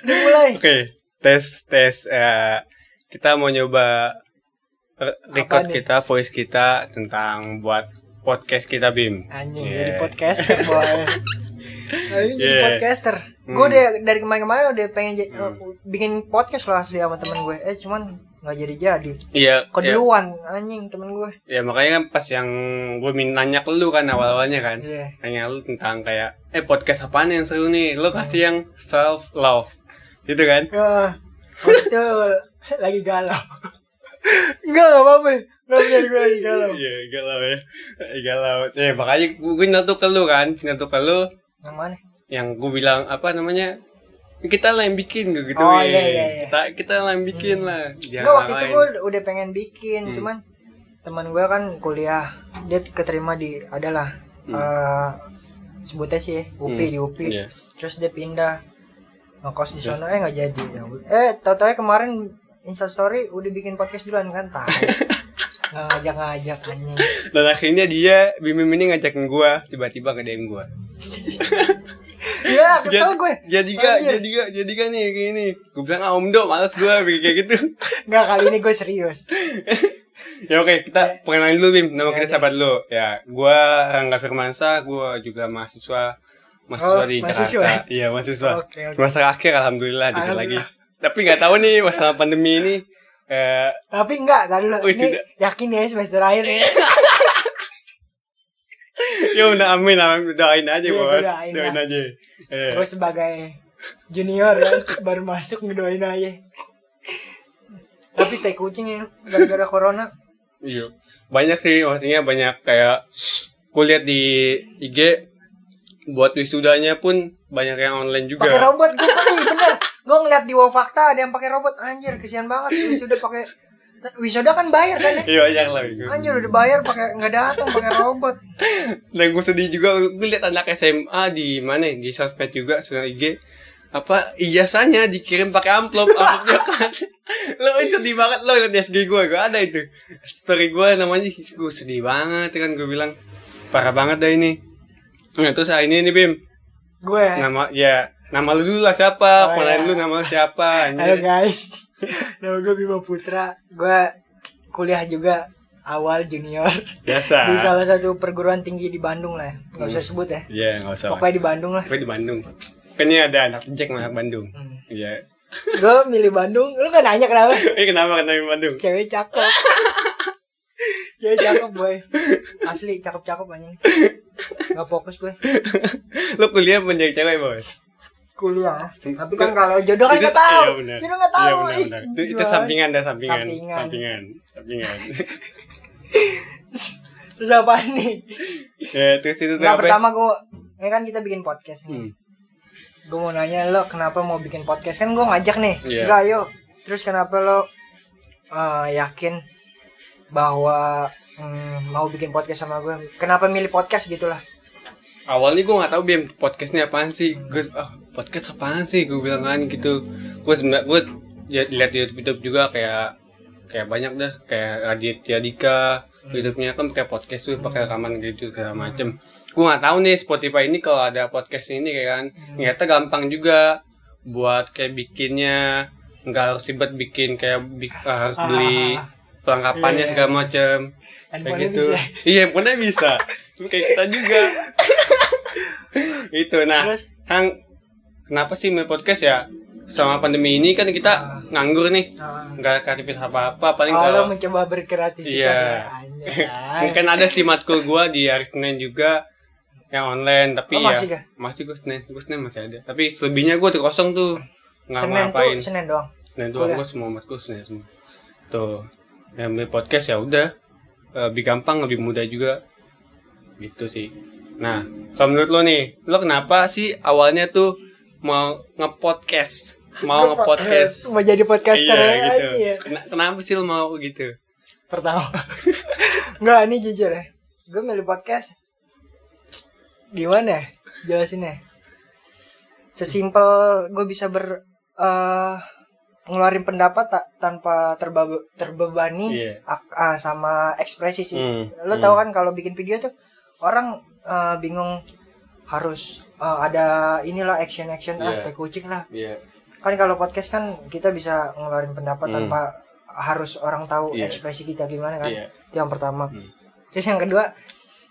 Dimulai. Oke, tes tes eh, kita mau nyoba re- record kita, voice kita tentang buat podcast kita Bim. Anjing Yeah. jadi podcaster boy. Anjing jadi Yeah. podcaster. Hmm. Gue udah dari kemarin-kemarin udah pengen j- bikin podcast loh asli sama temen gue. Eh cuman nggak jadi-jadi. Iya. ya, Keduluan anjing temen gue. ya makanya kan pas yang gue minta nanya ke lu kan awal-awalnya kan. Iya. Nanya lu tentang kayak eh podcast apaan yang seru nih? Lu kasih yang self love. Gitu kan? Ya, lagi galau. Enggak, enggak apa-apa. Enggak benar gue lagi galau. Iya, galau ya. Galau. Ya makanya gue, nyatu ke lu kan, nyatu ke lu Yang mana? yang gue bilang apa namanya kita lah yang bikin gitu Oh, iya, iya, iya. kita kita lah yang bikin lah Jangan Enggak waktu itu gue udah pengen bikin, Hmm. cuman teman gue kan kuliah, dia keterima di adalah eh sebutnya sih UPI Hmm. di UPI. Iya. Terus dia pindah ngekos di sana eh nggak jadi ya. Eh tahu-tahu kemarin Insta story udah bikin podcast duluan kan tai. Nggak ngajak-ngajak anjing. dan akhirnya dia Bimim ini ngajakin gue tiba-tiba ke DM gue Ya kesel gue. jadi gak Anjir. jadi gak jadi gak nih kayak ini gue bilang ah om do males gue kayak gitu Nggak kali ini gue serius. ya oke kita perkenalan dulu Bim nama Ya, kita ya. siapa dulu ya gue Rangga Firmansa gue juga mahasiswa mahasiswa Oh, di mahasiswa Jakarta iya mahasiswa Oke, oke. semester akhir alhamdulillah dikit lagi tapi nggak tahu nih masalah pandemi ini eh Tapi enggak, tadi dulu. Oh, Ini sudah. yakin ya semester akhir. Ya udah amin, amin doain aja Iya, bos, doain doain aja. Eh, Gue sebagai junior ya, baru masuk ngedoain aja. Tapi tai kucing ya, gara-gara corona. iya. Banyak sih, maksudnya banyak kayak kulihat di IG buat wisudanya pun banyak yang online juga. Pakai robot gue bener. Gue ngeliat di Wow Fakta ada yang pakai robot. Anjir, kesian banget wisuda pakai wisuda kan bayar kan ya. Iya lah itu. Anjir udah bayar pakai nggak datang pakai robot. Dan gue sedih juga, gue lihat anak SMA di mana ya, di sosmed juga, sosial IG apa ijazahnya dikirim pakai amplop amplopnya kan lo itu sedih banget lo liat di SG gue gue ada itu story gue namanya gue sedih banget kan gue bilang parah banget dah ini nah terus hari ini nih Bim Gue. nama ya nama lu dulu lah siapa Oh, iya. lu nama lu siapa Halo anjir guys. Nama gue Bima Putra. Gue kuliah juga awal junior biasa di salah satu perguruan tinggi di Bandung lah. ya. Nggak usah sebut ya. iya nggak usah Pokoknya di Bandung lah. pokoknya di Bandung kan ini ada anak Jack anak Bandung Hmm. iya Gue milih Bandung. Lu kan nanya kenapa? eh kenapa kenapa di Bandung Cewek cakep. Cewek cakep boy. Asli cakep-cakep anjing. Gak fokus gue. lu kuliah menjadi cewek bos Kuliah. Tapi kan kalau jodoh kan Itu- gak tahu. iya, benar. Jodoh gak tahu. Iya, benar, Itu, itu sampingan dah sampingan. Sampingan. Sampingan. Sampingan. Terus apa nih? ya, terus itu Nah apa? pertama gue Ya kan kita bikin podcast nih Hmm. Gue mau nanya lo kenapa mau bikin podcast Kan gue ngajak nih Iya. Enggak ayo Terus kenapa lo eh, Yakin Bahwa hmm, Mau bikin podcast sama gue Kenapa milih podcast gitu lah Awalnya gue gak tahu Bim podcastnya apaan sih. Gue ah, podcast apaan sih? Gue bilang kan gitu. Gue sebenarnya gue ya, lihat di YouTube, YouTube juga kayak kayak banyak dah kayak Raditya Dika YouTube-nya kan pakai podcast tuh pakai rekaman gitu segala macem gue nggak tahu nih Spotify ini kalau ada podcast ini kayak kan ternyata gampang juga buat kayak bikinnya nggak harus ribet bikin kayak bi- ah, harus beli Ah. perlengkapannya Iya. segala macem kayak gitu bisa. iya handphonenya bisa kayak kita juga itu nah Terus? Hang kenapa sih main podcast ya? Sama pandemi ini kan kita nganggur nih. Nah, nggak kreativitas apa apa paling Kalau kalau mencoba berkreativitas Iya. ya, mungkin ada sih matkul gua di hari Senin juga yang online tapi Oh, ya masih gua Senin gua Senin masih ada. Tapi selebihnya gua tuh kosong tuh nggak Senin ngapain. Tuh Senin doang? Senin doang gua semua matkul Senin semua. Tuh yang beli podcast ya udah. Lebih gampang lebih mudah juga. Gitu sih. Nah kalau menurut lo nih lo kenapa sih awalnya tuh mau ngepodcast mau ngepodcast. Mau jadi podcaster iya ya gitu. iya. Kena- kenapa sih lo mau gitu? Pertama. Nggak ini jujur ya. Gue milih podcast. Gimana ya? Jelasinnya. Sesimpel gue bisa ber eh, ngeluarin pendapat tak tanpa terba- terbebani Iya. ak- ah, sama ekspresi sih. Hmm, lo hmm. tau kan kalau bikin video tuh orang eh, bingung harus eh, ada inilah action action ah Iya. kayak kucing lah Iya. kan kalau podcast kan kita bisa ngeluarin pendapat Hmm. tanpa harus orang tahu Iya. ekspresi kita gimana kan Iya. itu yang pertama Hmm. terus yang kedua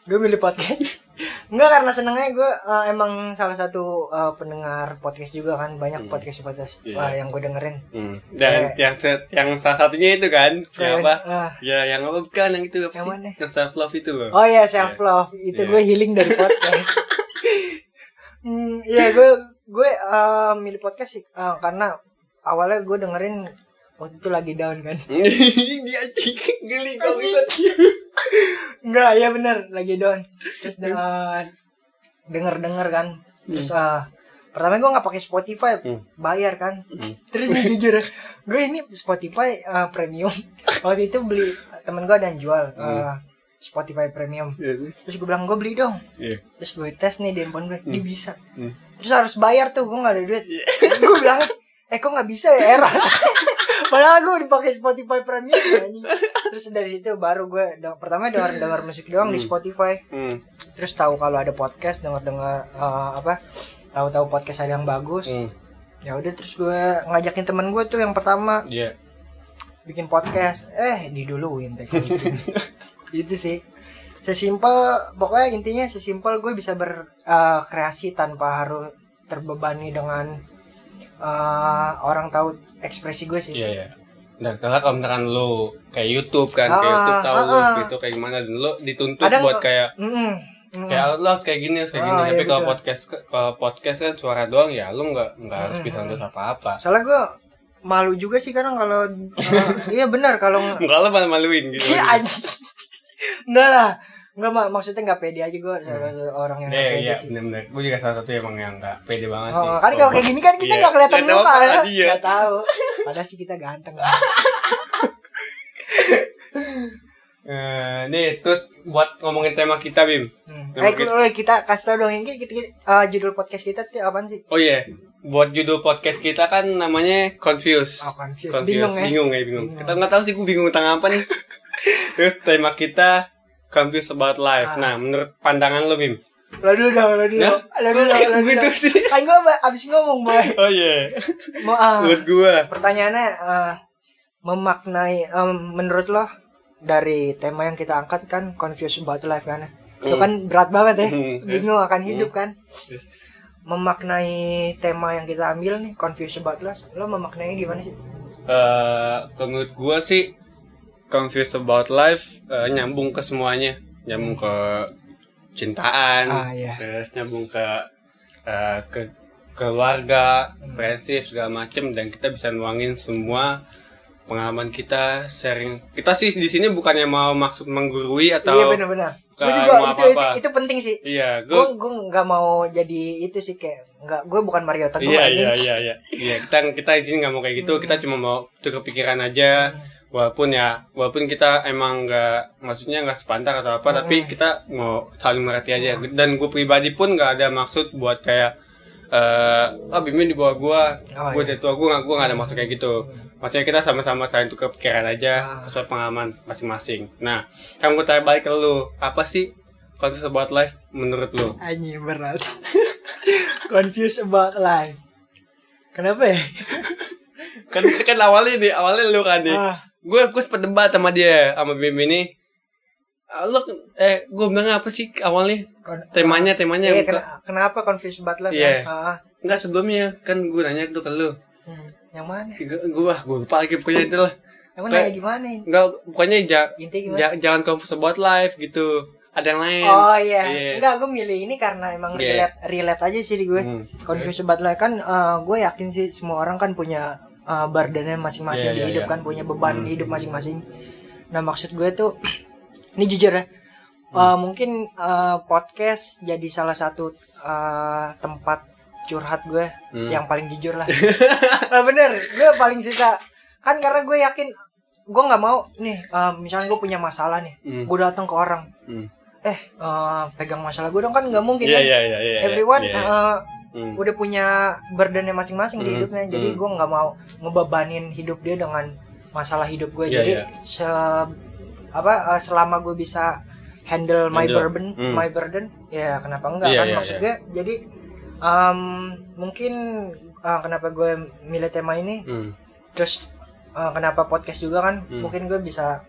gue milih podcast Enggak karena senengnya gue eh, emang salah satu eh, pendengar podcast juga kan banyak Hmm. podcast podcast Iya. yang gue dengerin Hmm. Dan Kayak- yang yang salah satunya itu kan, Friend, yang apa? ah. Ya yang apa bukan yang itu apa Yang sih? mana? Yang self love itu loh. Oh ya self love itu Iya. gue healing dari podcast. hmm, iya gue gue eh, milih podcast sih eh, karena awalnya gue dengerin waktu itu lagi down kan. Dia geli kau itu. Enggak ya bener lagi down. Terus eh, denger denger kan. Terus eh, pertama gue nggak pakai Spotify Hmm. bayar kan. Hmm. Terus nih jujur gue ini Spotify eh, premium. Waktu itu beli temen gue ada yang jual eh, Spotify premium. Ya, terus. Terus gue bilang gue beli dong. Iya. Terus gue tes nih di handphone gue, ini bisa. Hmm. Terus harus bayar tuh, gue gak ada duit. gue bilang, eh kok gak bisa ya era? Padahal gue pakai Spotify Premium anjing. Terus dari situ baru gue pertama denger denger musik doang di Spotify. Hmm. Terus tahu kalau ada podcast, denger denger eh, apa? Tahu-tahu podcast ada yang bagus. Hmm. Ya udah terus gue ngajakin temen gue tuh yang pertama Iya. Bikin podcast. Eh diduluin teh itu sih sesimpel pokoknya intinya sesimpel gue bisa berkreasi tanpa harus terbebani dengan eh, orang tahu ekspresi gue sih Iya, iya. Nah, karena kalau misalkan lo kayak YouTube kan, kayak Ah, YouTube tahu ah, ah. gitu kayak gimana dan lo dituntut Kadang- buat kayak Mm-mm. Mm. kayak lo harus kayak gini, harus kayak gini. Ah, Tapi iya, kalau podcast kalau podcast kan suara doang ya lo nggak nggak harus bisa nuntut apa-apa. soalnya gue malu juga sih kadang kalau eh, iya benar kalau Enggak lo malu maluin gitu. iya enggak lah enggak mak maksudnya nggak pede aja gue satu orang yang nggak Eh, pede iya, sih bener-bener. Gue juga salah satu emang yang nggak pede banget sih. Oh, kan kalau kayak gini kan kita Iya. nggak kelihatan Nggak tahu muka apa, ya iya. nggak tahu padahal sih kita ganteng Eh, nih terus buat ngomongin tema kita Bim. Hmm. Nama Eh, kita- kita, kita kasih tau dong ini kita, kita- eh, judul podcast kita tuh apaan sih? Oh iya, buat judul podcast kita kan namanya Confuse. Oh, confused. Bingung ya? bingung ya, bingung. Bingung. Kita nggak tahu sih gue bingung tentang apa nih. Terus tema kita Confused about life. Ah. Nah, menurut pandangan lo Bim? Lo dulu dong, lo dulu. Ya? Lo dulu, lo dulu. gitu sih? Kan gue abis ngomong, boy. Oh iya. Mau, ah, Menurut gue. pertanyaannya eh, memaknai em, menurut lo dari tema yang kita angkat kan confused about life kan itu Hmm. kan berat banget ya Hmm, bingung akan hidup kan Yes. Memaknai tema yang kita ambil nih confused about life lo memaknainya gimana sih Eh, kalau menurut gue sih Confused about life eh, nyambung ke semuanya, nyambung ke cintaan, Ah, iya. terus nyambung ke eh, ke keluarga, Hmm. friendship segala macem dan kita bisa nuangin semua pengalaman kita sharing. Kita sih di sini bukannya mau maksud menggurui atau iya benar-benar gue juga mau itu, itu apa-apa. itu penting sih Iya, gue gue nggak mau jadi itu sih kayak nggak gue bukan Mario Teguh Iya iya iya iya. Iya kita kita di sini nggak mau kayak gitu. Kita cuma mau tukar pikiran aja. Walaupun ya, walaupun kita emang nggak, maksudnya nggak sepantar atau apa, tapi kita mau saling mengerti aja. Dan gue pribadi pun nggak ada maksud buat kayak, eh, ah Bimin di bawah gue, Oh, gue iya. tua gue nggak, gue nggak ada maksud kayak gitu. Maksudnya kita sama-sama saling tukar pikiran Ah. aja, sesuai pengalaman masing-masing. Nah, kan gue tanya balik ke lu, apa sih konsep about life menurut lu? Anjing berat. Confused about life. Kenapa ya? kan kan awalnya nih awalnya lu kan nih Ah. gue gue sempat debat sama dia sama Bim ini Ah, lu eh gue bilang apa sih awalnya Kon- temanya temanya Iya, kena- kenapa confused about life? Iya. kan? Ah, enggak sebelumnya kan gue nanya tuh ke lu hmm. Yang mana? gue gue ah, gue lupa lagi pokoknya itu lah Emang Kayak- nanya gimana ini? enggak pokoknya ja, gimana? ja- jangan confused about life gitu ada yang lain Oh iya, Iya. enggak gue milih ini karena emang Iya. relate relate aja sih di gue. Hmm. Confused about life kan eh, gue yakin sih semua orang kan punya uh, burdennya masing-masing Iya, di iya, hidup iya. kan punya beban hidup masing-masing. Nah maksud gue tuh ini jujur ya. eh, mungkin eh, podcast jadi salah satu eh, tempat curhat gue Hmm. yang paling jujur lah. nah, bener, gue paling suka kan karena gue yakin gue nggak mau nih eh, misalnya gue punya masalah nih, Hmm. gue datang ke orang, Hmm. eh eh, pegang masalah gue dong kan nggak mungkin iya kan. iya iya iya Everyone iya, iya. eh, Hmm. udah punya burdennya masing-masing di Hmm, hidupnya jadi hmm. gue nggak mau ngebebanin hidup dia dengan masalah hidup gue Iya, jadi iya. se apa eh, selama gue bisa handle my Handle. burden Hmm. my burden ya kenapa enggak Iya, kan iya, maksud gue jadi Em, mungkin eh, kenapa gue milih tema ini Hmm. terus eh, kenapa podcast juga kan Hmm. mungkin gue bisa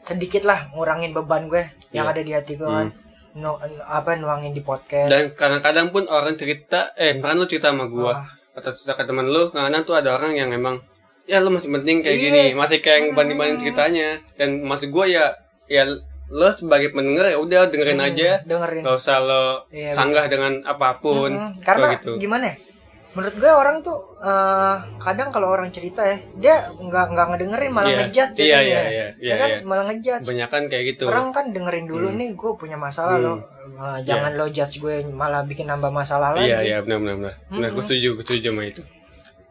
sedikit lah ngurangin beban gue yang Iya. ada di hati gue kan Nu- apa nuangin di podcast Dan kadang-kadang pun orang cerita, eh kan lu cerita sama gua Ah. atau cerita ke teman lu, kadang tuh ada orang yang emang ya lu masih penting kayak Iya. gini, masih kayak banding-banding ceritanya. Dan maksud gua ya ya lo sebagai pendengar ya udah dengerin Hmm, aja. dengerin Gak usah lo Iya, sanggah dengan apa pun. Mm-mm. karena gitu. gimana ya menurut gue orang tuh eh, kadang kalau orang cerita ya dia nggak nggak ngedengerin malah Iya. ngejat Iya, iya, iya, iya, kan iya. malah ngejat Kebanyakan kayak gitu. orang kan dengerin dulu Hmm. nih gue punya masalah Hmm. lo Eh, jangan lo judge gue malah bikin nambah masalah lagi Iya, iya, benar benar benar. Benar, gue Mm-mm. setuju, gue setuju sama itu.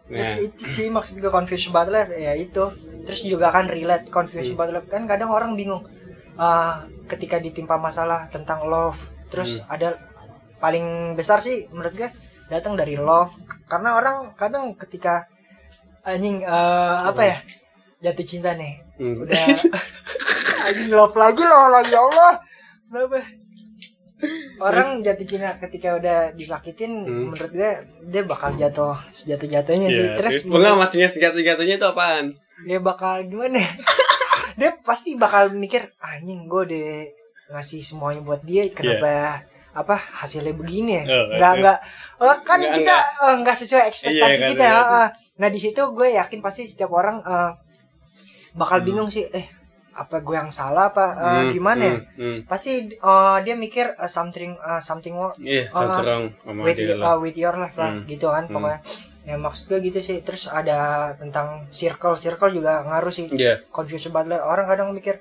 Terus Nah, itu sih maksud gue bad life ya itu. Terus juga kan relate confuse Hmm. bad life kan kadang orang bingung ah, ketika ditimpa masalah tentang love terus Hmm. ada paling besar sih menurut gue datang dari love. Karena orang kadang ketika anjing eh, apa ya jatuh cinta nih Hmm. udah anjing love lagi loh lagi ya Allah. Kenapa orang jatuh cinta ketika udah disakitin Hmm. menurut gue dia bakal jatuh sejatuh jatuhnya sih Iya, terus Enggak maksudnya sejatuh-jatuhnya itu apaan? dia bakal gimana ya? dia pasti bakal mikir anjing gue udah ngasih semuanya buat dia kenapa apa hasilnya begini ya Iya. Oh, nggak nggak oh, kan Nggak, kita eh, nggak sesuai ekspektasi Iya, kita iya. ah. nah di situ gue yakin pasti setiap orang eh, bakal Hmm. bingung sih eh apa gue yang salah apa eh, Hmm, gimana ya hmm, hmm. pasti eh, dia mikir eh, something eh, something wrong Iya, Ah, something wrong sama with, dia uh, lah. with your life lah Hmm. gitu kan Hmm. pokoknya ya maksud gue gitu sih terus ada tentang circle circle juga ngaruh sih Iya. confuse banget lah orang kadang mikir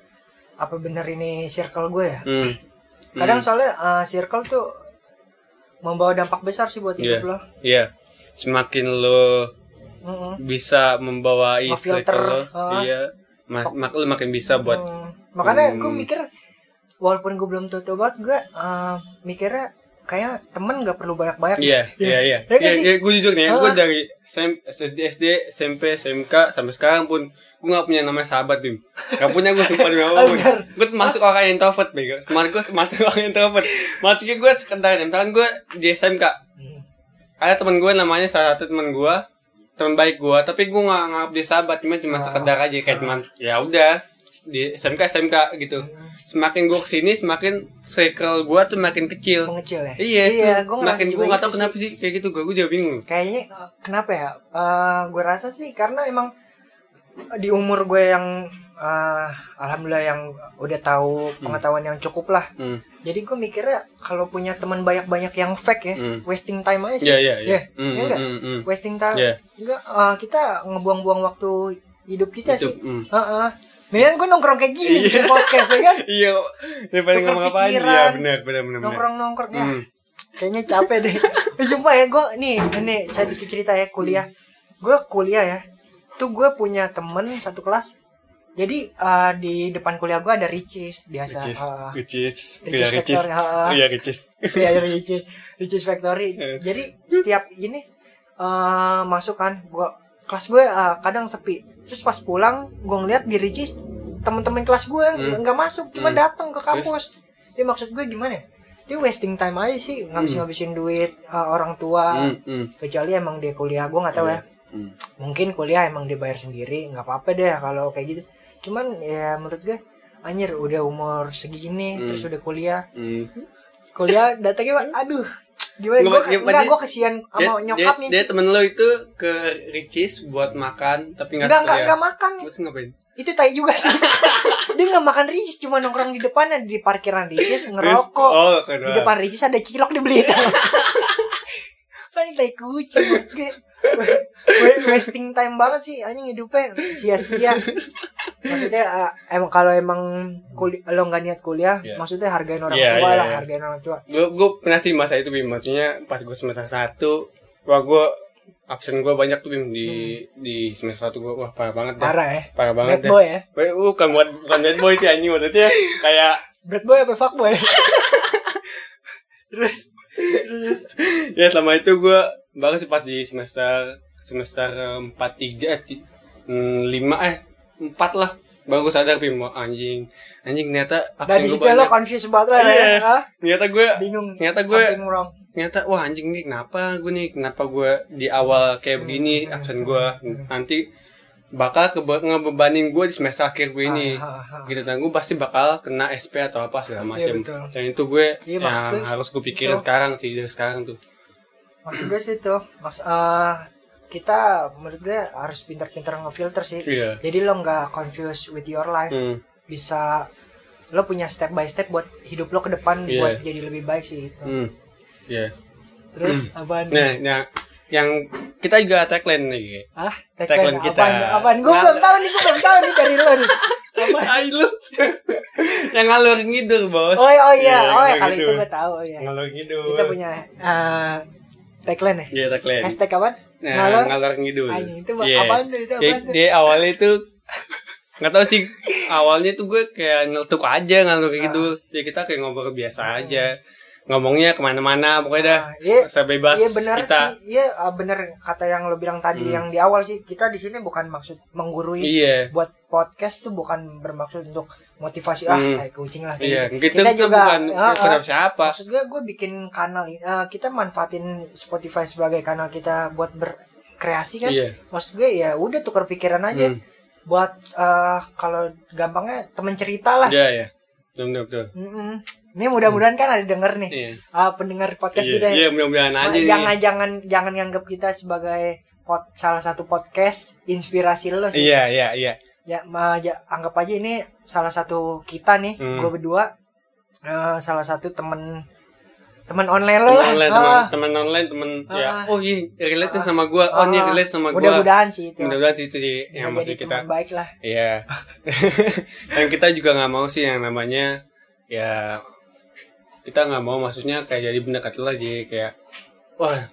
apa bener ini circle gue ya Hmm. kadang Hmm. soalnya uh, circle tuh membawa dampak besar sih buat Iya. hidup lo Iya. Semakin lo Mm-mm. bisa membawa circle lo, ah. iya, mak mak lo makin bisa buat Hmm. makanya Hmm. gue mikir walaupun gue belum tahu banget gue uh, mikirnya kayak temen gak perlu banyak-banyak Iya, iya, iya. Ya kan Iya, iya, gue jujur nih, ya, gue dari SD, SD, SMP, SMK sampai sekarang pun gue gak punya namanya sahabat, Bim. Gak punya gue sumpah demi apa pun. Bener. Gue masuk orang yang introvert, bego. Semangat gue masuk orang yang introvert. Maksudnya gue sekedar, misalkan gue di SMK, Hmm. ada teman gue namanya salah satu teman gue, teman baik gue, tapi gue gak nganggap dia sahabat, cuma cuma Ah. sekedar aja kayak teman. Ya udah, di SMK SMK gitu. Semakin gue ke sini, semakin circle gue tuh makin kecil. mengecil ya Iya, itu gua makin gue gak gitu tau kenapa sih kayak gitu gue gue juga bingung. kayaknya uh, kenapa ya Eh gue rasa sih karena emang di umur gue yang uh, alhamdulillah yang udah tahu pengetahuan yang cukup lah Hmm. jadi gue mikirnya kalau punya teman banyak-banyak yang fake ya Hmm. wasting time aja sih Iya iya iya. Iya, Hmm, iya hmm, hmm. wasting time Iya. enggak uh, kita ngebuang-buang waktu hidup kita Itu, sih hmm. Heeh. Mendingan gue nongkrong kayak gini Iya. di podcast ya kan Iya, daripada Tukar ngomong apaan. Iya benar benar benar. benar. nongkrong nongkrong ya Hmm. kayaknya capek deh Eh, sumpah ya gue nih ini saya dikit cerita ya kuliah gue kuliah ya tuh gue punya temen satu kelas jadi eh, di depan kuliah gue ada Ricis biasa. Ricis, eh, Ricis, Ricis iya Ricis, iya Ricis. Iya, ada Ricis. Ricis Factory. Eh. jadi setiap ini eh masuk kan gua kelas gue eh, kadang sepi. Terus pas pulang gue ngeliat di Ricis teman-teman kelas gue Hmm. nggak masuk cuma Hmm. datang ke kampus. Dia maksud gue gimana ya? dia wasting time aja sih ngabis-ngabisin duit eh, orang tua. Hmm, hmm. kecuali emang dia kuliah gue nggak tahu ya. Hmm. mungkin kuliah emang dia bayar sendiri nggak apa-apa deh kalau kayak gitu cuman ya menurut gue anjir udah umur segini Hmm. terus udah kuliah. Hmm. kuliah datangnya Pak, aduh gimana? Nggak, gue dia- enggak dia- gue kesian Dia, sama dia, nyokapnya dia sih. temen lo itu ke Ricis buat makan tapi nggak enggak enggak setia. enggak makan. Terus ngapain? itu tai juga sih. Dia nggak makan ricis cuma nongkrong di depannya di parkiran ricis ngerokok. Oh, di depan ricis ada cilok dibeli kan tai kucing maksudnya wasting time banget sih anjing hidupnya. Sia-sia. Maksudnya eh, emang kalau emang kuli lo nggak niat kuliah Iya. maksudnya hargain orang Iya, tua iya, lah iya. hargain orang tua. Gue gue pernah sih masa itu bim. Maksudnya pas gue semester satu wah gue absen gue banyak tuh bim di di semester satu gue wah parah banget. Hmm. parah ya? Parah banget bad deh. boy ya? Uh, bukan buat bukan bad boy sih anjing. Maksudnya kayak bad boy apa fuck boy? Terus? Ya selama itu gue baru sih pas di semester semester empat tiga eh, hmm, lima eh empat lah baru gue sadar wah, anjing anjing ternyata Dan absen gue lo confused banget lah Iya. ya. Ternyata gue Bingung. Ternyata gue- ternyata wah anjing nih kenapa gue nih kenapa gue di awal kayak begini Hmm. absen gue nanti bakal kebe- ngebebanin gue di semester akhir gue ini Ah, ah, ah. gitu dan gue pasti bakal kena SP atau apa segala macam betul. dan itu gue Iya, maksud yang harus gue pikirin itu. sekarang sih dari sekarang tuh Maksud gue sih itu. Maks eh, kita menurut gue harus pinter-pinter ngefilter sih. iya Jadi lo nggak confused with your life. hmm. Bisa lo punya step by step buat hidup lo ke depan Iya. buat jadi lebih baik sih itu. Hmm. Iya. Terus apaan? Nah, nah, yang kita juga tagline nih. Ah, tagline tagline kita. Apaan? Apaan? Gue Nah. belum tahu nih, gue belum tahu nih dari lo nih. Apaan? Ay lu. yang ngalur ngidul, Bos. Oh, oh iya, oh ya ngalur kali itu gue tahu oh iya. Ngalur ngidul. Kita punya eh, tagline ya. Iya, tagline. Hashtag apa? Nah, Ngalor. ngalor ngidul. Anjing, itu apaan tuh? Itu Dia, apaan tuh? dia awalnya tuh nggak tahu sih awalnya tuh gue kayak ngeltuk aja ngalur ngidul ya kita kayak ngobrol biasa aja ngomongnya ke mana-mana pokoknya dah Ah, iya. sebebas Iya benar kita sih. Iya ah, benar kata yang lo bilang tadi Hmm. yang di awal sih. Kita di sini bukan maksud menggurui. iya Buat podcast tuh bukan bermaksud untuk motivasi ah Hmm. kayak kucing lah. iya gitu kita, bukan ah, kita ah, siapa Maksud gue gue bikin kanal ini eh, kita manfaatin Spotify sebagai kanal kita buat berkreasi kan. iya Maksud gue ya udah tukar pikiran aja. Hmm. Buat eh, kalau gampangnya temen cerita lah. iya iya betul betul, betul. Mm-mm. Ini mudah-mudahan kan ada denger nih. iya Ah, pendengar podcast iya, kita. iya mudah-mudahan aja nih jangan jangan jangan nganggap kita sebagai pot, salah satu podcast inspirasi lo sih. iya iya iya Ya, ma, ja- anggap aja ini salah satu kita nih, Hmm. gue berdua eh, salah satu temen temen online lo teman lah. online Ah, teman teman online teman ya Ah. oh iya relate nih sama gua oh ah, relate sama gua Mudah-mudahan sih itu. mudah-mudahan sih itu sih Bisa yang maksud kita baik lah. Iya. Dan kita juga nggak mau sih yang namanya ya kita nggak mau maksudnya kayak jadi kata lo jadi kayak wah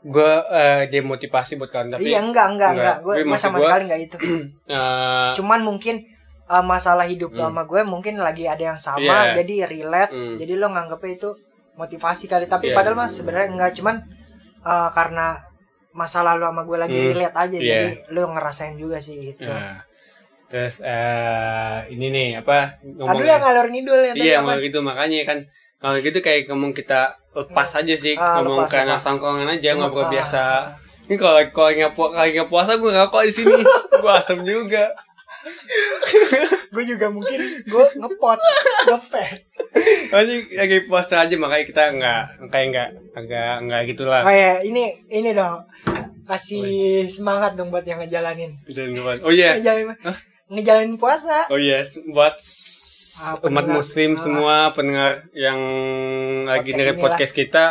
gue eh, demotivasi buat kalian tapi iya enggak enggak enggak. enggak, gue sama gua- sekali enggak itu. eh, Cuman mungkin eh, masalah hidup Hmm. sama gue mungkin lagi ada yang sama, Iya. jadi relate. Hmm. Jadi lo nganggapnya itu motivasi kali, tapi Iya. padahal mas sebenarnya enggak cuman eh, karena masa lalu sama gue lagi Hmm. relate aja, Iya. jadi lo ngerasain juga sih itu. nah, terus eh ini nih apa Aduh yang ngalor ngidul tadi iya ngomong gitu makanya kan kalau gitu kayak ngomong kita lepas aja sih Ah, ngomong lepas, kayak lepas. tongkongan aja ngobrol ah, biasa. Ini kalau kalau nggak pu- kalau nggak puasa gue nggak di sini. Gue asem juga. Gue juga mungkin gue ngepot ngefed Anjing lagi puasa aja makanya kita nggak kayak nggak agak nggak gitulah. kayak ini ini dong. Kasih semangat dong buat yang ngejalanin. Ngebuat- Oh iya. ngejalanin ngejalanin puasa. Oh iya buat Ah, umat muslim Ah. semua pendengar yang lagi Podcast dengerin podcast kita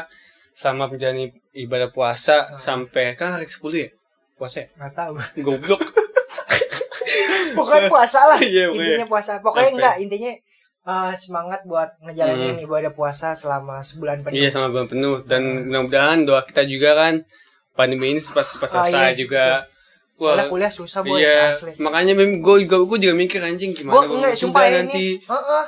sama menjalani ibadah puasa Ah. sampai kan hari 10 ya? Puasa ya? nggak tahu Goblok. pokoknya puasa lah Iya, intinya puasa pokoknya enggak intinya eh, semangat buat ngejalanin ibadah puasa selama sebulan penuh Hmm. iya sama bulan penuh dan mudah-mudahan doa kita juga kan pandemi ini cepat-cepat Ah, selesai iya, juga. Soalnya kuliah susah boy. iya, asli. Makanya gue juga gue juga mikir anjing gue gimana gua enggak sumpah ya nanti. ini. Heeh.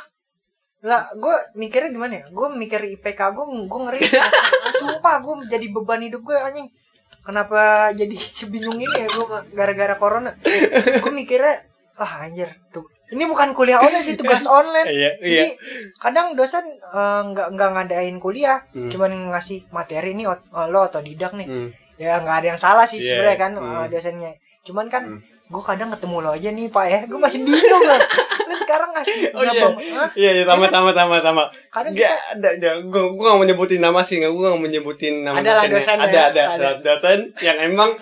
lah gue mikirnya gimana ya? Gue mikir IPK gue gue ngeri. Sumpah gue jadi beban hidup gue anjing. Kenapa jadi sebingung ini ya gue gara-gara corona? Gue mikirnya ah anjir tuh. Ini bukan kuliah online sih tugas online. Iya, iya. jadi kadang dosen eh, nggak nggak ngadain kuliah Hmm. cuman ngasih materi nih eh, lo otodidak nih. Hmm. Ya nggak ada yang salah sih Iya, sebenarnya kan hmm. eh, dosennya cuman kan Hmm. gue kadang ketemu lo aja nih pak ya gue masih bingung loh lo sekarang ngasih Oh iya, iya, iya, Iya kan? tama, tama, tama. kadang Gak ada, ada. Gue gue gak mau nyebutin nama sih, gue gak mau nyebutin nama Ada lah dosennya. dosennya, Ada, ada, ada. ada. dosen yang emang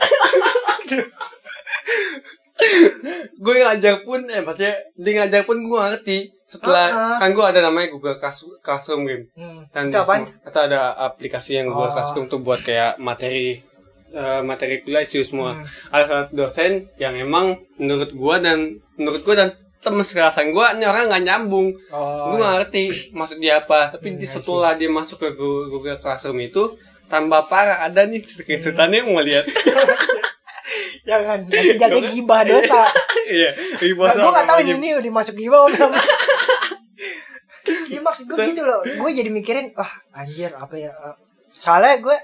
gue ngajak pun, eh maksudnya dia ngajak pun gue ngerti. Setelah Ah, ah. kan gue ada namanya Google Class- Classroom game. hmm, Dan atau ada aplikasi yang Google Oh. Classroom tuh buat kayak materi eh, materi kuliah sih semua. Hmm. Ada satu dosen yang emang menurut gue dan menurut gue dan temen sekelasan gue ini orang nggak nyambung. Oh gue gak ngerti maksud dia apa. Tapi Hmm, di I setelah dia masuk ke Google Classroom itu tambah parah ada nih screenshotannya mau lihat. Jangan nanti jadi gibah dosa. Iya ibu nah, gue nggak tahu ini udah masuk gibah belum? Iya maksud gue gitu loh. Gue jadi mikirin wah anjir apa ya soalnya gue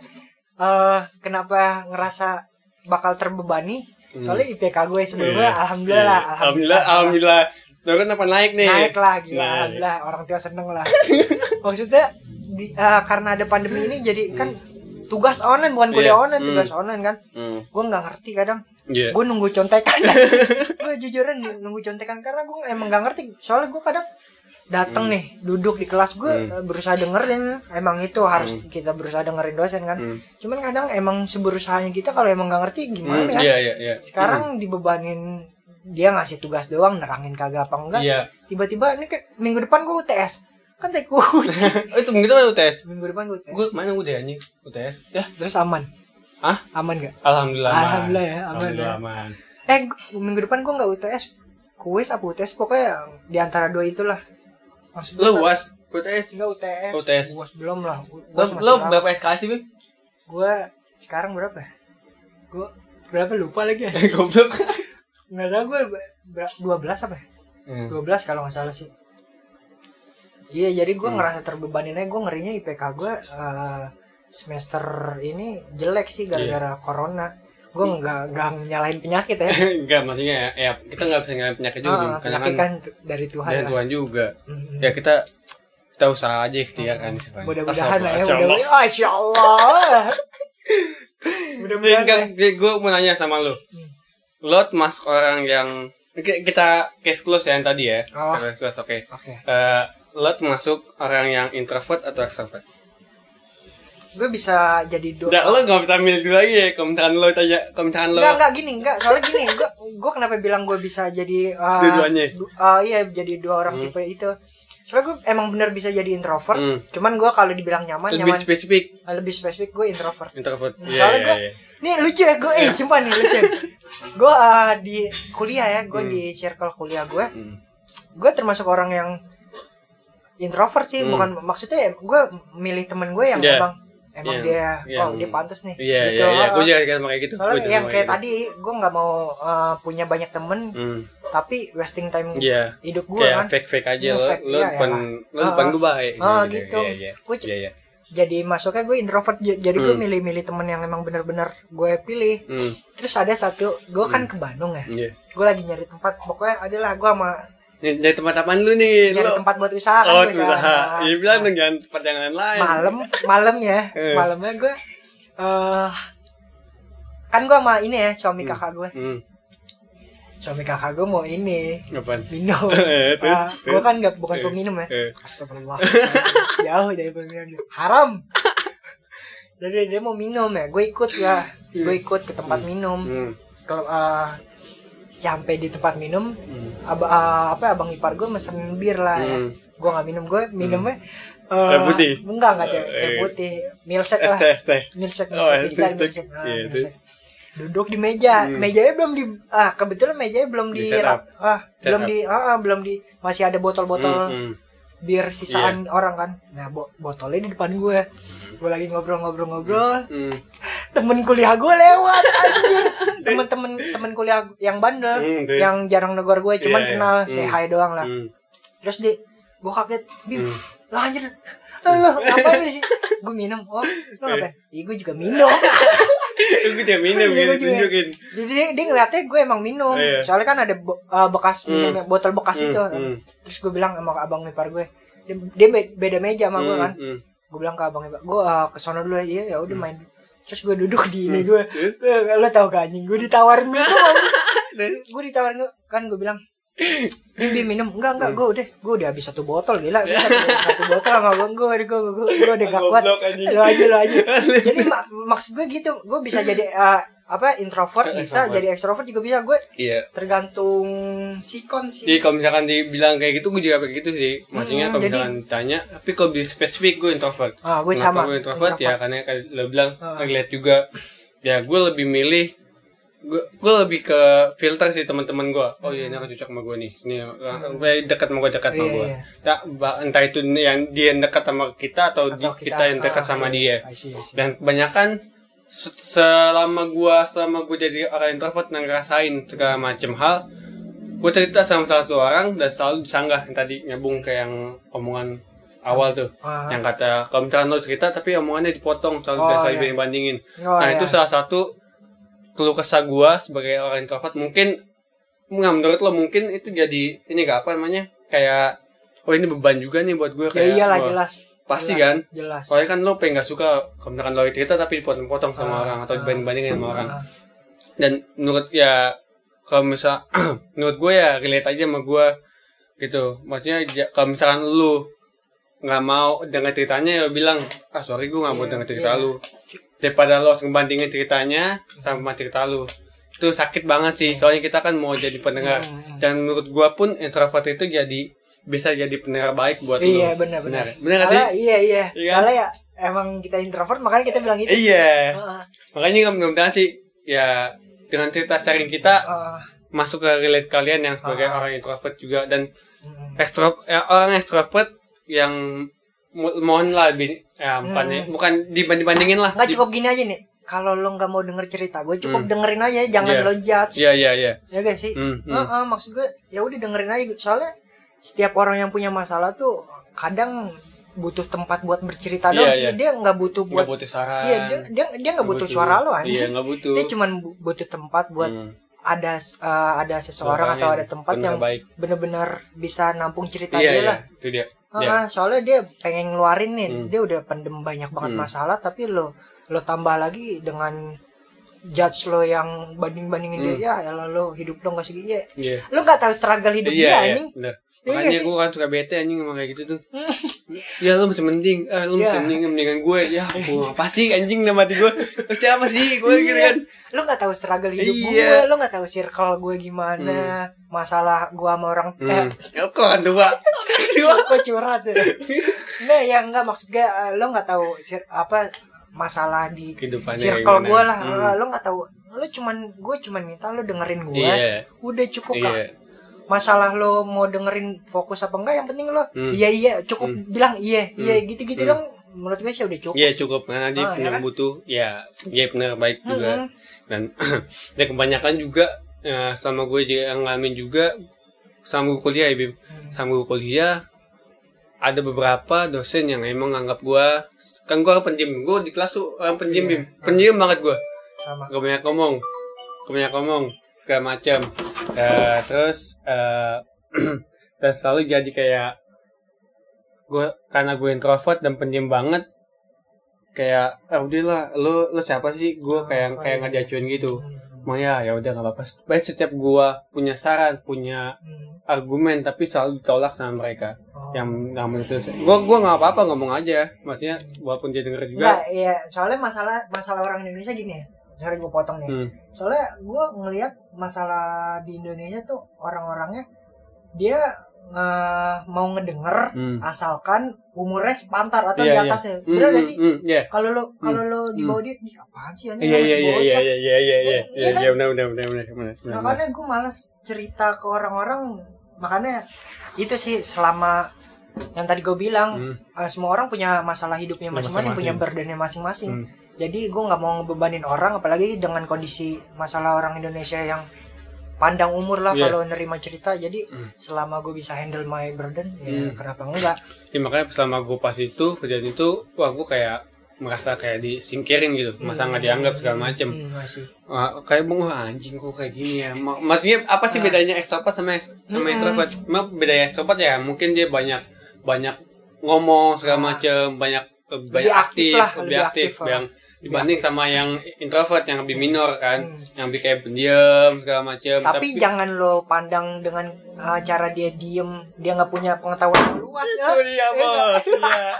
eh kenapa ngerasa bakal terbebani? Soalnya IPK gue sebelumnya alhamdulillah lah Iya. alhamdulillah alhamdulillah. Nurun apa naik nih. Naik lah gila Naik. alhamdulillah. Orang tua seneng lah. Maksudnya di, eh, karena ada pandemi ini jadi kan tugas online bukan kuliah Iya. online Hmm. tugas online kan. Hmm. gue nggak ngerti kadang. Iya. gue nunggu contekan. Gue jujuran nunggu contekan karena gue emang nggak ngerti. Soalnya gue kadang dateng Hmm. nih duduk di kelas gue Hmm. eh, berusaha dengerin. Emang itu harus kita berusaha dengerin dosen kan. Hmm. cuman kadang emang seberusahanya kita kalau emang nggak ngerti gimana Hmm, kan iya iya iya. Sekarang dibebanin dia ngasih tugas doang nerangin kagak apa enggak. Iya. Tiba-tiba ini kayak minggu depan gue UTS kan tai kucing oh itu begitu kan UTS minggu depan gue UTS gue mana udah anjing? UTS ya. Terus aman? Ah aman gak alhamdulillah. Alhamdulillah ya, aman alhamdulillah ya. aman. Eh gu- minggu depan gue nggak UTS kuis apa UTS pokoknya di antara dua itulah lo uas UTS Enggak UTS. UTS. Uas belum lah. lo, lo berapa SKS sih bim Gue sekarang berapa? Gue berapa lupa lagi ya. goblok Enggak tahu gue dua belas apa ya? Hmm. 12 kalau nggak salah sih. Iya, jadi gue Hmm. ngerasa terbebanin aja. Gue ngerinya IPK gue eh, semester ini jelek sih gara-gara corona. Gue nggak nggak nyalahin penyakit ya. enggak maksudnya ya, ya kita nggak bisa ngalamin penyakit juga. Ah, karena penyakit kan kan dari Tuhan. dari lah. Tuhan juga Mm-mm. ya kita kita usaha aja ikhtiar kan istilahnya. Mudah-mudahan lah ya. Masya Allah. Mudah-mudahan. Masya Allah. Mudah-mudahan. Kan, lah. gue mau nanya sama lo Hmm. lo masuk orang yang Ki- kita case close ya yang tadi ya Oh. Case close oke Oke. Eh, lo masuk orang yang introvert atau extrovert Gue bisa jadi dua. Udah, lo gak bisa milih lagi ya kalau misalkan lo tanya kalau misalkan lo Enggak, enggak gini, enggak. Soalnya gini, gua gua kenapa bilang gue bisa jadi uh, Dua-duanya. du- uh, iya, jadi dua orang Hmm. tipe itu. Soalnya gue emang bener bisa jadi introvert. Hmm. Cuman gue kalau dibilang nyaman, lebih nyaman spesifik uh, lebih spesifik gue introvert. introvert Soalnya Iya, iya, gua- iya. Nih lucu ya gue, eh sumpah nih lucu. gue uh, di kuliah ya, gue Hmm. di circle kuliah gue, Hmm. gue termasuk orang yang introvert sih, Hmm. bukan maksudnya ya, gue milih temen gue yang Iya. emang emang Yang- dia, yang- oh dia pantas nih. iya Gitu. iya iya gue juga kayak kayak gitu Soalnya juga yang kayak gitu. tadi, gue nggak mau uh, punya banyak temen, hmm. tapi wasting time Iya. hidup gue kayak kan. fake fake aja Iya, lo fake, lo iya, depan lo depan gue baik ah, Gitu, gitu. iya iya iya iya Jadi masuknya gue introvert, jadi gue Hmm. milih-milih temen yang emang bener-bener gue pilih. Hmm, Terus ada satu, gue kan ke Bandung ya, iya. gue lagi nyari tempat, pokoknya adalah gue sama dari tempat apaan lu nih? nyari Lu tempat buat usaha kan Oh, usaha. Iya bilang dong jangan tempat yang lain. malam malam ya. Eh. malamnya gue eh kan gue sama ini ya suami Hmm. kakak gue Hmm, suami kakak gue mau ini. Apaan? minum. Eh, terus, Ah, gue kan gak bukan Eh, peminum ya. eh. Astagfirullah. Jauh dari peminum. Haram. Jadi dia mau minum ya gue ikut ya. Gue ikut ke tempat minum. Hmm, kalau eh, sampai di tempat minum hmm. ab- eh, apa abang ipar gue mesen bir lah ya. Hmm. gue nggak minum gue minumnya eh, Air putih? enggak enggak Cek. Eh, air putih milset lah Iya, milset. terus? duduk di meja Hmm. mejanya belum di ah kebetulan mejanya belum Di di, ah Set belum up. di ah, ah, belum di masih ada botol-botol Hmm, hmm. bir sisaan orang kan nah bo- botolnya di depan gue gue lagi ngobrol-ngobrol-ngobrol Hmm. Temen kuliah gue lewat anjir temen-temen temen kuliah yang bandel Hmm, terus? yang jarang negor gue cuman Iya, iya. kenal say Hmm. hi doang lah Hmm. terus dia gue kaget bim Hmm. lah anjir lo ngapain di sini gue minum oh lo ngapain iya gue juga minum Gue dia minum Iya, gitu juga. tunjukin. jadi dia, dia ngeliatnya gue emang minum Iya. soalnya kan ada bo- uh, bekas minum botol bekas Hmm, itu hmm. terus gue bilang sama abang ipar gue dia, dia be- beda meja sama gue Hmm, kan hmm. gue bilang ke abang ipar gue uh, ke sono dulu aja ya udah main terus gue duduk di ini Hmm. gue lo tau gak anjing? Gue ditawarin Terus? gue ditawarin kan gue bilang Bim, minum enggak enggak Hmm. gue udah gue udah habis satu botol gila Gua satu, satu botol sama gue gue gue gue gue udah gak kuat lo aja lo aja jadi mak maksud gue gitu gue bisa jadi uh, apa introvert bisa Extrovert. jadi extrovert juga bisa gue Iya. tergantung sikon Jadi sih kalau misalkan dibilang kayak gitu, gue juga kayak gitu sih. Maksudnya Hmm, kalau jadi- misalkan ditanya, tapi kalau di spesifik gue introvert. ah gue Kenapa sama gue introvert? Ya karena kayak lo bilang, Ah. relate juga. Ya gue lebih milih gue gue lebih ke filter sih teman-teman gue oh iya ini akan cocok sama gue nih ini gue dekat sama gue dekat sama Iya, gue iya. tak ba- entah itu yang dia yang dekat sama kita atau, Atau di- kita, yang dekat ah, sama iya, dia I see, I see. dan kebanyakan se- selama gua selama gua jadi orang introvert dan ngerasain segala macam hal gue cerita sama salah satu orang dan selalu disanggah yang tadi nyambung ke yang omongan awal tuh Ah. yang kata kalau misalkan lo cerita tapi omongannya dipotong selalu Oh, biasa iya. bandingin Oh, nah iya. itu salah satu keluh kesah gua sebagai orang introvert mungkin nggak menurut lo mungkin itu jadi ini gak apa namanya kayak oh ini beban juga nih buat gue ya kayak iyalah wah, jelas. pasti Jelas, kan? jelas. Soalnya kan lo pengen gak suka misalkan lo cerita tapi dipotong-potong sama Ah, orang atau ah. dibanding-bandingin sama orang. Ah, dan menurut ya kalau misal menurut gue ya relate aja sama gue gitu. Maksudnya kalau misalkan lu nggak mau dengar ceritanya ya bilang ah sorry gue nggak mau Iya, dengar cerita iya. lu daripada lo ngebandingin ceritanya sama cerita lu. Itu sakit banget sih soalnya kita kan mau jadi pendengar. Hmm. dan menurut gue pun introvert itu jadi bisa jadi pendengar baik buat iya lu benar. Benar. Benar gak sih? iya iya. Iya kan? Ya emang kita introvert makanya kita bilang itu iya. Ah, makanya mudah-mudahan sih ya dengan cerita sharing kita ah, masuk ke relate kalian yang sebagai Ah. orang introvert juga. Dan ekstro eh, orang ekstrovert yang mo- mohon lah lebih ya, bukan, Hmm. bukan dibanding bandingin lah. Nggak Di- cukup gini aja nih. Kalau lo nggak mau denger cerita gue cukup Hmm. dengerin aja jangan Iya. lo judge. Iya iya iya. Ya gak sih? Hmm, hmm. Heeh, maksud gue ya udah dengerin aja. Soalnya setiap orang yang punya masalah tuh kadang butuh tempat buat bercerita Iya, doang iya. sih dia nggak butuh buat butuh saran. Iya dia dia dia nggak butuh suara lo iya anjing nggak butuh. Dia cuman bu- butuh tempat buat Hmm. ada uh, ada seseorang atau ada tempat yang baik. bener-bener bisa nampung cerita iya dia iya. lah. Itu dia Heeh, Iya. soalnya dia pengen ngeluarin nih Hmm. dia udah pendem banyak banget Hmm. masalah tapi lo lo tambah lagi dengan judge lo yang banding bandingin Hmm. dia ya elah lo hidup lo nggak segini ya iya lo nggak tahu struggle hidup iya dia iya anjing Iya makanya nggak sih? gue kan suka bete anjing sama kayak gitu tuh. Ya lu masih mending ah lu masih Iya. mending mendingan gue ya gue apa sih anjing nama hati gue terus siapa sih? Gue gitu Iya. kan. Lo nggak tahu struggle hidup Iya. gue lo nggak tahu circle gue gimana? Masalah gue sama orang eh hmm. ya kok kan tua kok curhat ya. Nah ya nggak maksud gue eh, lo nggak tahu apa masalah di kehidupannya circle gue lah. Hmm. Eh, lo nggak tahu. Lo cuman gue cuman minta lo dengerin gue iya. Udah cukup kak. Iya masalah lo mau dengerin fokus apa enggak yang penting lo Hmm. iya iya cukup Hmm. bilang iya iya gitu gitu Hmm. dong menurut gue sih udah cukup Iya cukup karena dia Ah, punya ya kan? butuh ya dia benar baik juga Mm-mm. dan dan kebanyakan juga ya, sama gue juga yang ngalamin juga sama gue kuliah ya Bim Hmm. sama gue kuliah ada beberapa dosen yang emang nganggap gue kan gue pendiam gue di kelas tuh orang pendiam Iya. Bim pendiam banget gue sama gak banyak ngomong banyak ngomong segala macam Eh, terus eh dan selalu jadi kayak gue karena gue introvert dan pendiam banget kayak ah udahlah lo lo siapa sih gue kayak Oh, kayak iya. nggak diacuin gitu Hmm. mau ya ya udah nggak apa-apa baik setiap gue punya saran punya Hmm. argumen tapi selalu ditolak sama mereka Oh. yang yang menurut gue gue nggak apa-apa ngomong aja maksudnya walaupun dia denger juga Enggak, iya. Soalnya masalah masalah orang Indonesia gini ya. Sorry gue potong nih. Hmm. Soalnya gue ngelihat masalah di Indonesia tuh orang-orangnya dia eh, mau ngedenger Hmm. asalkan umurnya sepantar atau Iya, di iya. atasnya. Hmm, Bener gak hmm, sih? hmm, iya. Kalau lo kalau lo di bawah dia, "Ih, apaan sih anjing Iya iya iya bocah?" iya iya iya iya iya Iya iya kan? iya benar benar benar benar benar benar. Makanya gue malas cerita ke orang-orang. Makanya itu sih selama yang tadi gue bilang Hmm. eh, semua orang punya masalah hidupnya Ya, masing-masing, punya burdennya masing-masing. Hmm. Jadi gue nggak mau ngebebanin orang, apalagi dengan kondisi masalah orang Indonesia yang pandang umur lah Iya. kalau nerima cerita. Jadi Hmm. selama gue bisa handle my burden, ya Hmm. kenapa enggak? Ya, makanya selama gue pas itu kejadian itu wah gue kayak merasa kayak disingkirin gitu masa nggak dianggap segala macem Hmm, masih. Wah, kayak bung wah, anjing kok kayak gini ya Ma- maksudnya apa sih Ah. bedanya extrovert sama ex- sama Mm-mm. introvert Emang bedanya extrovert ya mungkin dia banyak banyak ngomong segala Ah. macem banyak eh, banyak aktif aktif, lah, lebih lebih aktif, aktif, yang dibanding sama yang introvert yang lebih minor kan. Hmm. yang lebih kayak pendiam segala macem. Tapi, jangan lo pandang dengan uh, cara dia diem, dia nggak punya pengetahuan yang luas ya. itu dia bos. Ya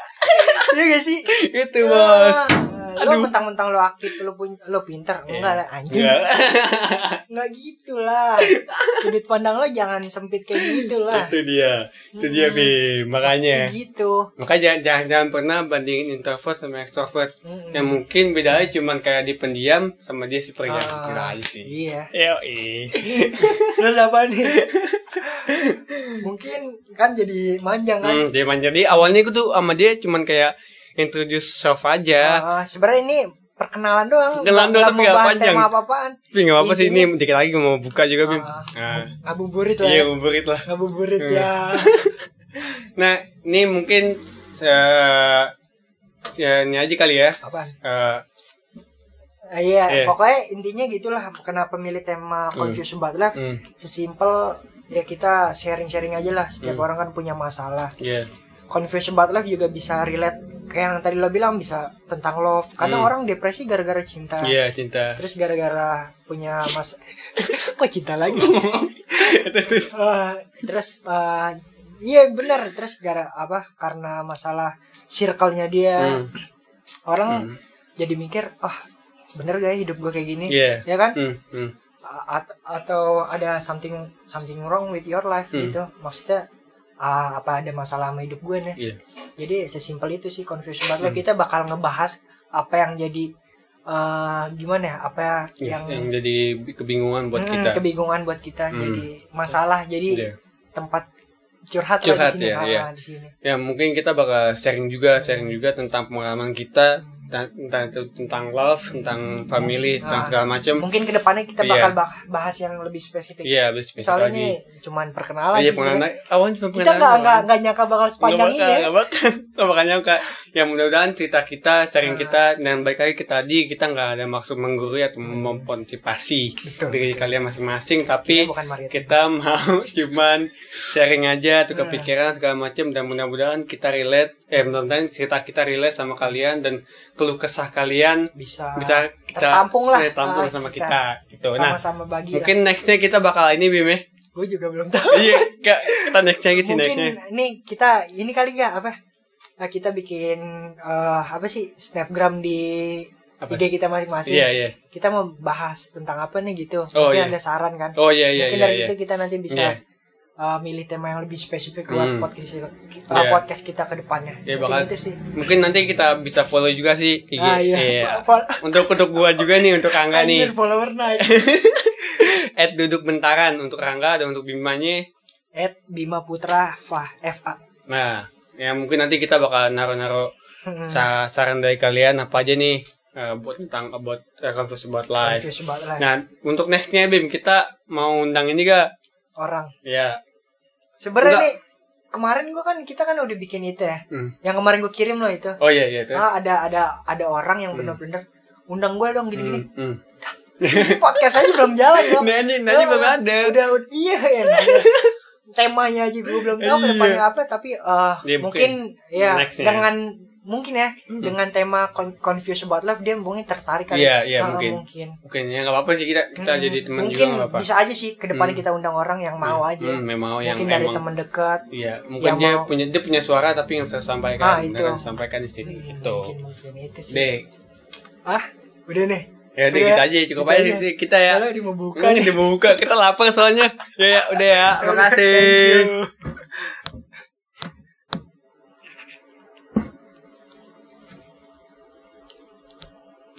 Iya gak sih? itu bos Ah, lo Aduh. mentang-mentang lo aktif, lo punya lo pinter, enggak lah anjing. Enggak. Enggak gitu lah. Sudut pandang lo jangan sempit kayak gitu lah. itu dia itu dia Hmm. Bim makanya Gitu. makanya jangan, jangan, pernah bandingin introvert sama extrovert Mm-mm. yang mungkin bedanya cuman kayak di pendiam sama dia si pendiam Ah, Gila aja sih Iya. Yo, Terus apa nih? Mungkin kan jadi manjang kan. hmm, dia manja. jadi awalnya gue tuh sama dia cuman kayak introduce self aja Ah, sebenarnya ini perkenalan doang. Perkenalan doang, tapi bahas panjang. tema apa-apaan. tapi nggak apa-apa sih ini dikit lagi mau buka juga Bim nah, Ngabuburit lah. iya ya. nguburit lah Ngabuburit Hmm. ya. nah ini mungkin eh, ya ini aja kali ya Apaan? Eh, Eh, iya, Iya. pokoknya intinya gitulah kenapa milih tema confused about love. Hmm. Sesimpel ya kita sharing-sharing aja lah. Setiap Hmm. orang kan punya masalah. Iya. Confused about love juga bisa relate kayak yang tadi lo bilang bisa tentang love. Karena Hmm. orang depresi gara-gara cinta. Iya, cinta. Terus gara-gara punya mas kok cinta lagi? Terus, terus. Eh, terus eh, iya benar terus gara apa karena masalah circle-nya dia Hmm. orang Hmm. jadi mikir ah bener gak ya hidup gue kayak gini Iya. ya kan Hmm. Hmm. A- at- atau ada something something wrong with your life Hmm. gitu maksudnya ah, apa ada masalah sama hidup gue nih Iya. jadi sesimpel itu sih confusion banget Hmm. kita bakal ngebahas apa yang jadi eh, gimana ya apa Yes, yang, yang jadi kebingungan buat Hmm, kita. kebingungan buat kita Hmm. jadi masalah jadi Iya. tempat curhat, Curhat lah di sini ya, iya. di sini Ya mungkin kita bakal sharing juga, sharing juga tentang pengalaman kita, tentang tentang, love, tentang family, tentang Ah. segala macam. mungkin ke depannya kita Iya. bakal bah- bahas yang lebih spesifik Iya, habis besok soalnya lagi. ini cuman perkenalan Iya, pengenalan. sebenarnya. Awan cuma kita pengenalan. nggak nggak nyangka bakal sepanjang ini bakal, ya nggak bakal, nggak bakal nyangka. Ya mudah-mudahan cerita kita, sharing Ah. kita, dan baik lagi kita tadi kita nggak ada maksud menggurui atau memotivasi Betul, dari betul. kalian masing-masing, tapi Kita kita mau cuman sharing aja tuh Nah. kepikiran segala macam dan mudah-mudahan kita relate, eh mudah-mudahan cerita kita relate sama kalian dan keluh kesah kalian bisa bisa kita tertampung lah tertampung Ah, sama kita, gitu. Nah, sama-sama bagi mungkin nextnya kita bakal ini Bim ya. gue juga belum tahu iya, Kak, kita nextnya gitu mungkin nextnya. ini kita ini kali nggak apa Nah, kita bikin eh, apa sih snapgram di Apa? IG kita masing-masing Iya, iya. kita mau bahas tentang apa nih gitu Oh, mungkin iya. ada saran kan Oh iya iya mungkin iya. dari iya. itu kita nanti bisa Iya. Uh, milih tema yang lebih spesifik buat Hmm. podcast uh, Iya. podcast kita ke depannya. Ya, Mungkin bakal- itu sih. Mungkin nanti kita bisa follow juga sih IG. Ah, iya. Fol- Untuk untuk gua juga nih untuk Rangga nih. Follower naik. Add duduk bentaran untuk Rangga dan untuk Bimanya. At Bima Putra Fa FA. Nah, ya mungkin nanti kita bakal naruh-naruh sa- saran dari kalian apa aja nih eh, buat tentang about uh, confused about life. Confused lah Nah, untuk nextnya Bim kita mau undang ini gak? Orang. Ya. Sebenarnya nih kemarin gua kan kita kan udah bikin itu ya. Hmm. Yang kemarin gua kirim loh itu. Oh iya iya terus. Ah, ada ada ada orang yang bener-bener undang gue dong gini-gini. Hmm. Podcast aja belum jalan dong. Nah, ini Ah, belum ada. Udah, udah iya ya. nanya. Temanya aja gue belum tahu Iya. ke depannya apa tapi eh, Ya, mungkin ya nextnya. dengan mungkin ya dengan tema con- confused about love dia mungkin tertarik kali. Iya, iya, Ah, mungkin. mungkin. Mungkin ya nggak apa-apa sih kita kita Hmm, jadi teman juga nggak apa-apa. bisa aja sih ke depannya Hmm. kita undang orang yang mau aja. Hmm, memang yang mungkin dari emang teman dekat. Iya, mungkin yang dia mau- punya dia punya suara tapi bisa Ah, sampaikan, itu. nggak disampaikan di sini Hmm, gitu. Mungkin, mungkin itu sih. Deh, Ah, udah nih. ya udah Udah, kita aja cukup aja aja. sih kita ya. Soalnya dia mau buka Hmm, nih. dia mau buka, kita lapar soalnya. Ya ya, udah ya. Terima kasih.